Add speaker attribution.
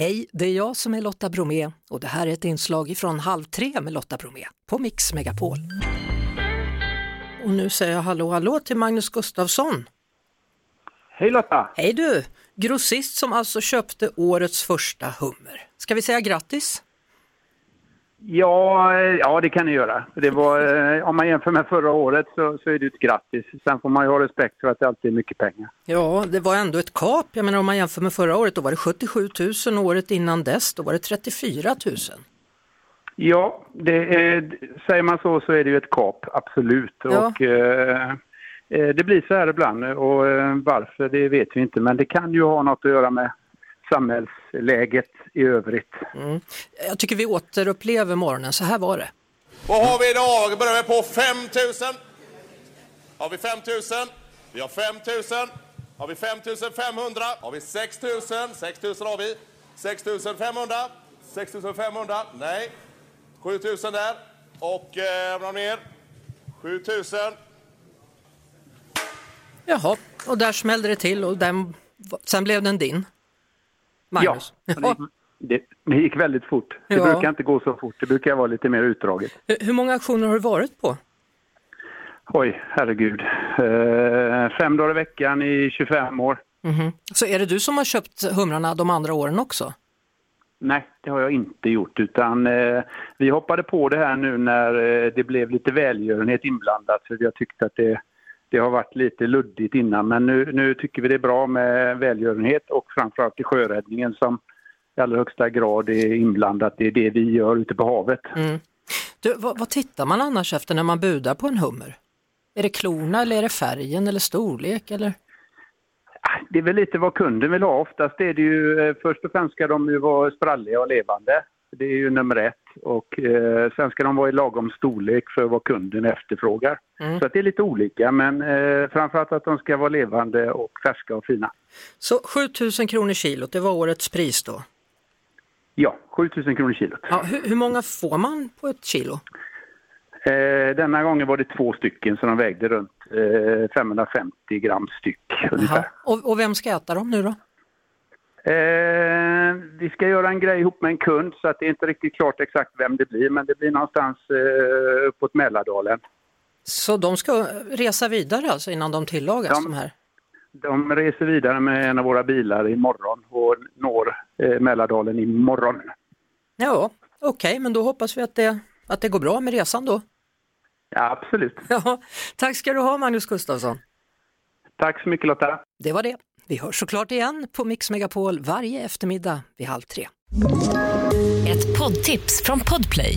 Speaker 1: Hej, det är jag som är Lotta Bromé och det här är ett inslag från Halv tre med Lotta Bromé på Mix Megapol. Och nu säger jag hallå hallå till Magnus Gustafsson.
Speaker 2: Hej Lotta!
Speaker 1: Hej du! Grossist som alltså köpte årets första hummer. Ska vi säga grattis?
Speaker 2: Ja, eh, ja det kan ni göra. Det var, eh, om man jämför med förra året så, så är det ett grattis. Sen får man ju ha respekt för att det alltid är mycket pengar.
Speaker 1: Ja, det var ändå ett kap. Jag menar om man jämför med förra året, då var det 77 000. Året innan dess, då var det 34 000.
Speaker 2: Ja, det är, säger man så så är det ju ett kap, absolut.
Speaker 1: Ja.
Speaker 2: Och, eh, eh, det blir så här ibland och varför det vet vi inte. Men det kan ju ha något att göra med samhällsläget i övrigt.
Speaker 1: Mm. Jag tycker vi återupplever morgonen, så här var det.
Speaker 3: Vad har vi idag? Börjar vi på 5 000. Har vi 5 000? Vi har 5 000. Har vi 5 500? Har vi 6 000? 6 000 har vi. 6 500? 6 500? Nej. 7 000 där. Och eh, ner? 7 000.
Speaker 1: Jaha, och där smällde det till och den, sen blev den din. Magnus.
Speaker 2: Ja, det, det, det gick väldigt fort. Det
Speaker 1: Ja.
Speaker 2: brukar inte gå så fort. Det brukar vara lite mer utdraget.
Speaker 1: Hur- många auktioner har du varit på?
Speaker 2: Oj, herregud. Eh, fem dagar i veckan i 25 år.
Speaker 1: Mhm. Så är det du som har köpt humrarna de andra åren också?
Speaker 2: Nej, det har jag inte gjort utan eh, vi hoppade på det här nu när eh, det blev lite välgörenhet inblandat för vi har tyckt att det, det har varit lite luddigt innan men nu, nu tycker vi det är bra med välgörenhet och framförallt i sjöräddningen som i allra högsta grad är inblandat. Det är det vi gör ute på havet.
Speaker 1: Mm. Du, vad, vad tittar man annars efter när man budar på en hummer? Är det klorna eller är det färgen eller storlek eller?
Speaker 2: Ah, Det är väl lite vad kunden vill ha. Oftast är det ju, eh, först och främst ska de ju vara spralliga och levande. Det är ju nummer ett. Och eh, sen ska de vara i lagom storlek för vad kunden efterfrågar.
Speaker 1: Mm.
Speaker 2: Så att det är lite olika men eh, framförallt att de ska vara levande och färska och fina.
Speaker 1: Så 7000 kronor kilot, det var årets pris då.
Speaker 2: Ja, 7000 kronor kilot.
Speaker 1: Ja, hur, hur många får man på ett kilo?
Speaker 2: Eh, denna gången var det två stycken så de vägde runt eh, 550 gram styck ungefär.
Speaker 1: Och, och vem ska äta dem nu då?
Speaker 2: Eh, vi ska göra en grej ihop med en kund så att det är inte riktigt klart exakt vem det blir men det blir någonstans eh, uppåt Mälardalen.
Speaker 1: Så de ska resa vidare alltså innan de tillagas
Speaker 2: De-
Speaker 1: de här?
Speaker 2: De reser vidare med en av våra bilar imorgon och når eh, Mälardalen imorgon.
Speaker 1: Ja, okej, men då hoppas vi att det, att det går bra med resan då.
Speaker 2: Ja, absolut.
Speaker 1: Ja, tack ska du ha Magnus Gustafsson.
Speaker 2: Tack så mycket Lotta.
Speaker 1: Det var det. Vi hörs såklart igen på Mix Megapol varje eftermiddag vid halv tre.
Speaker 4: Ett poddtips från Podplay.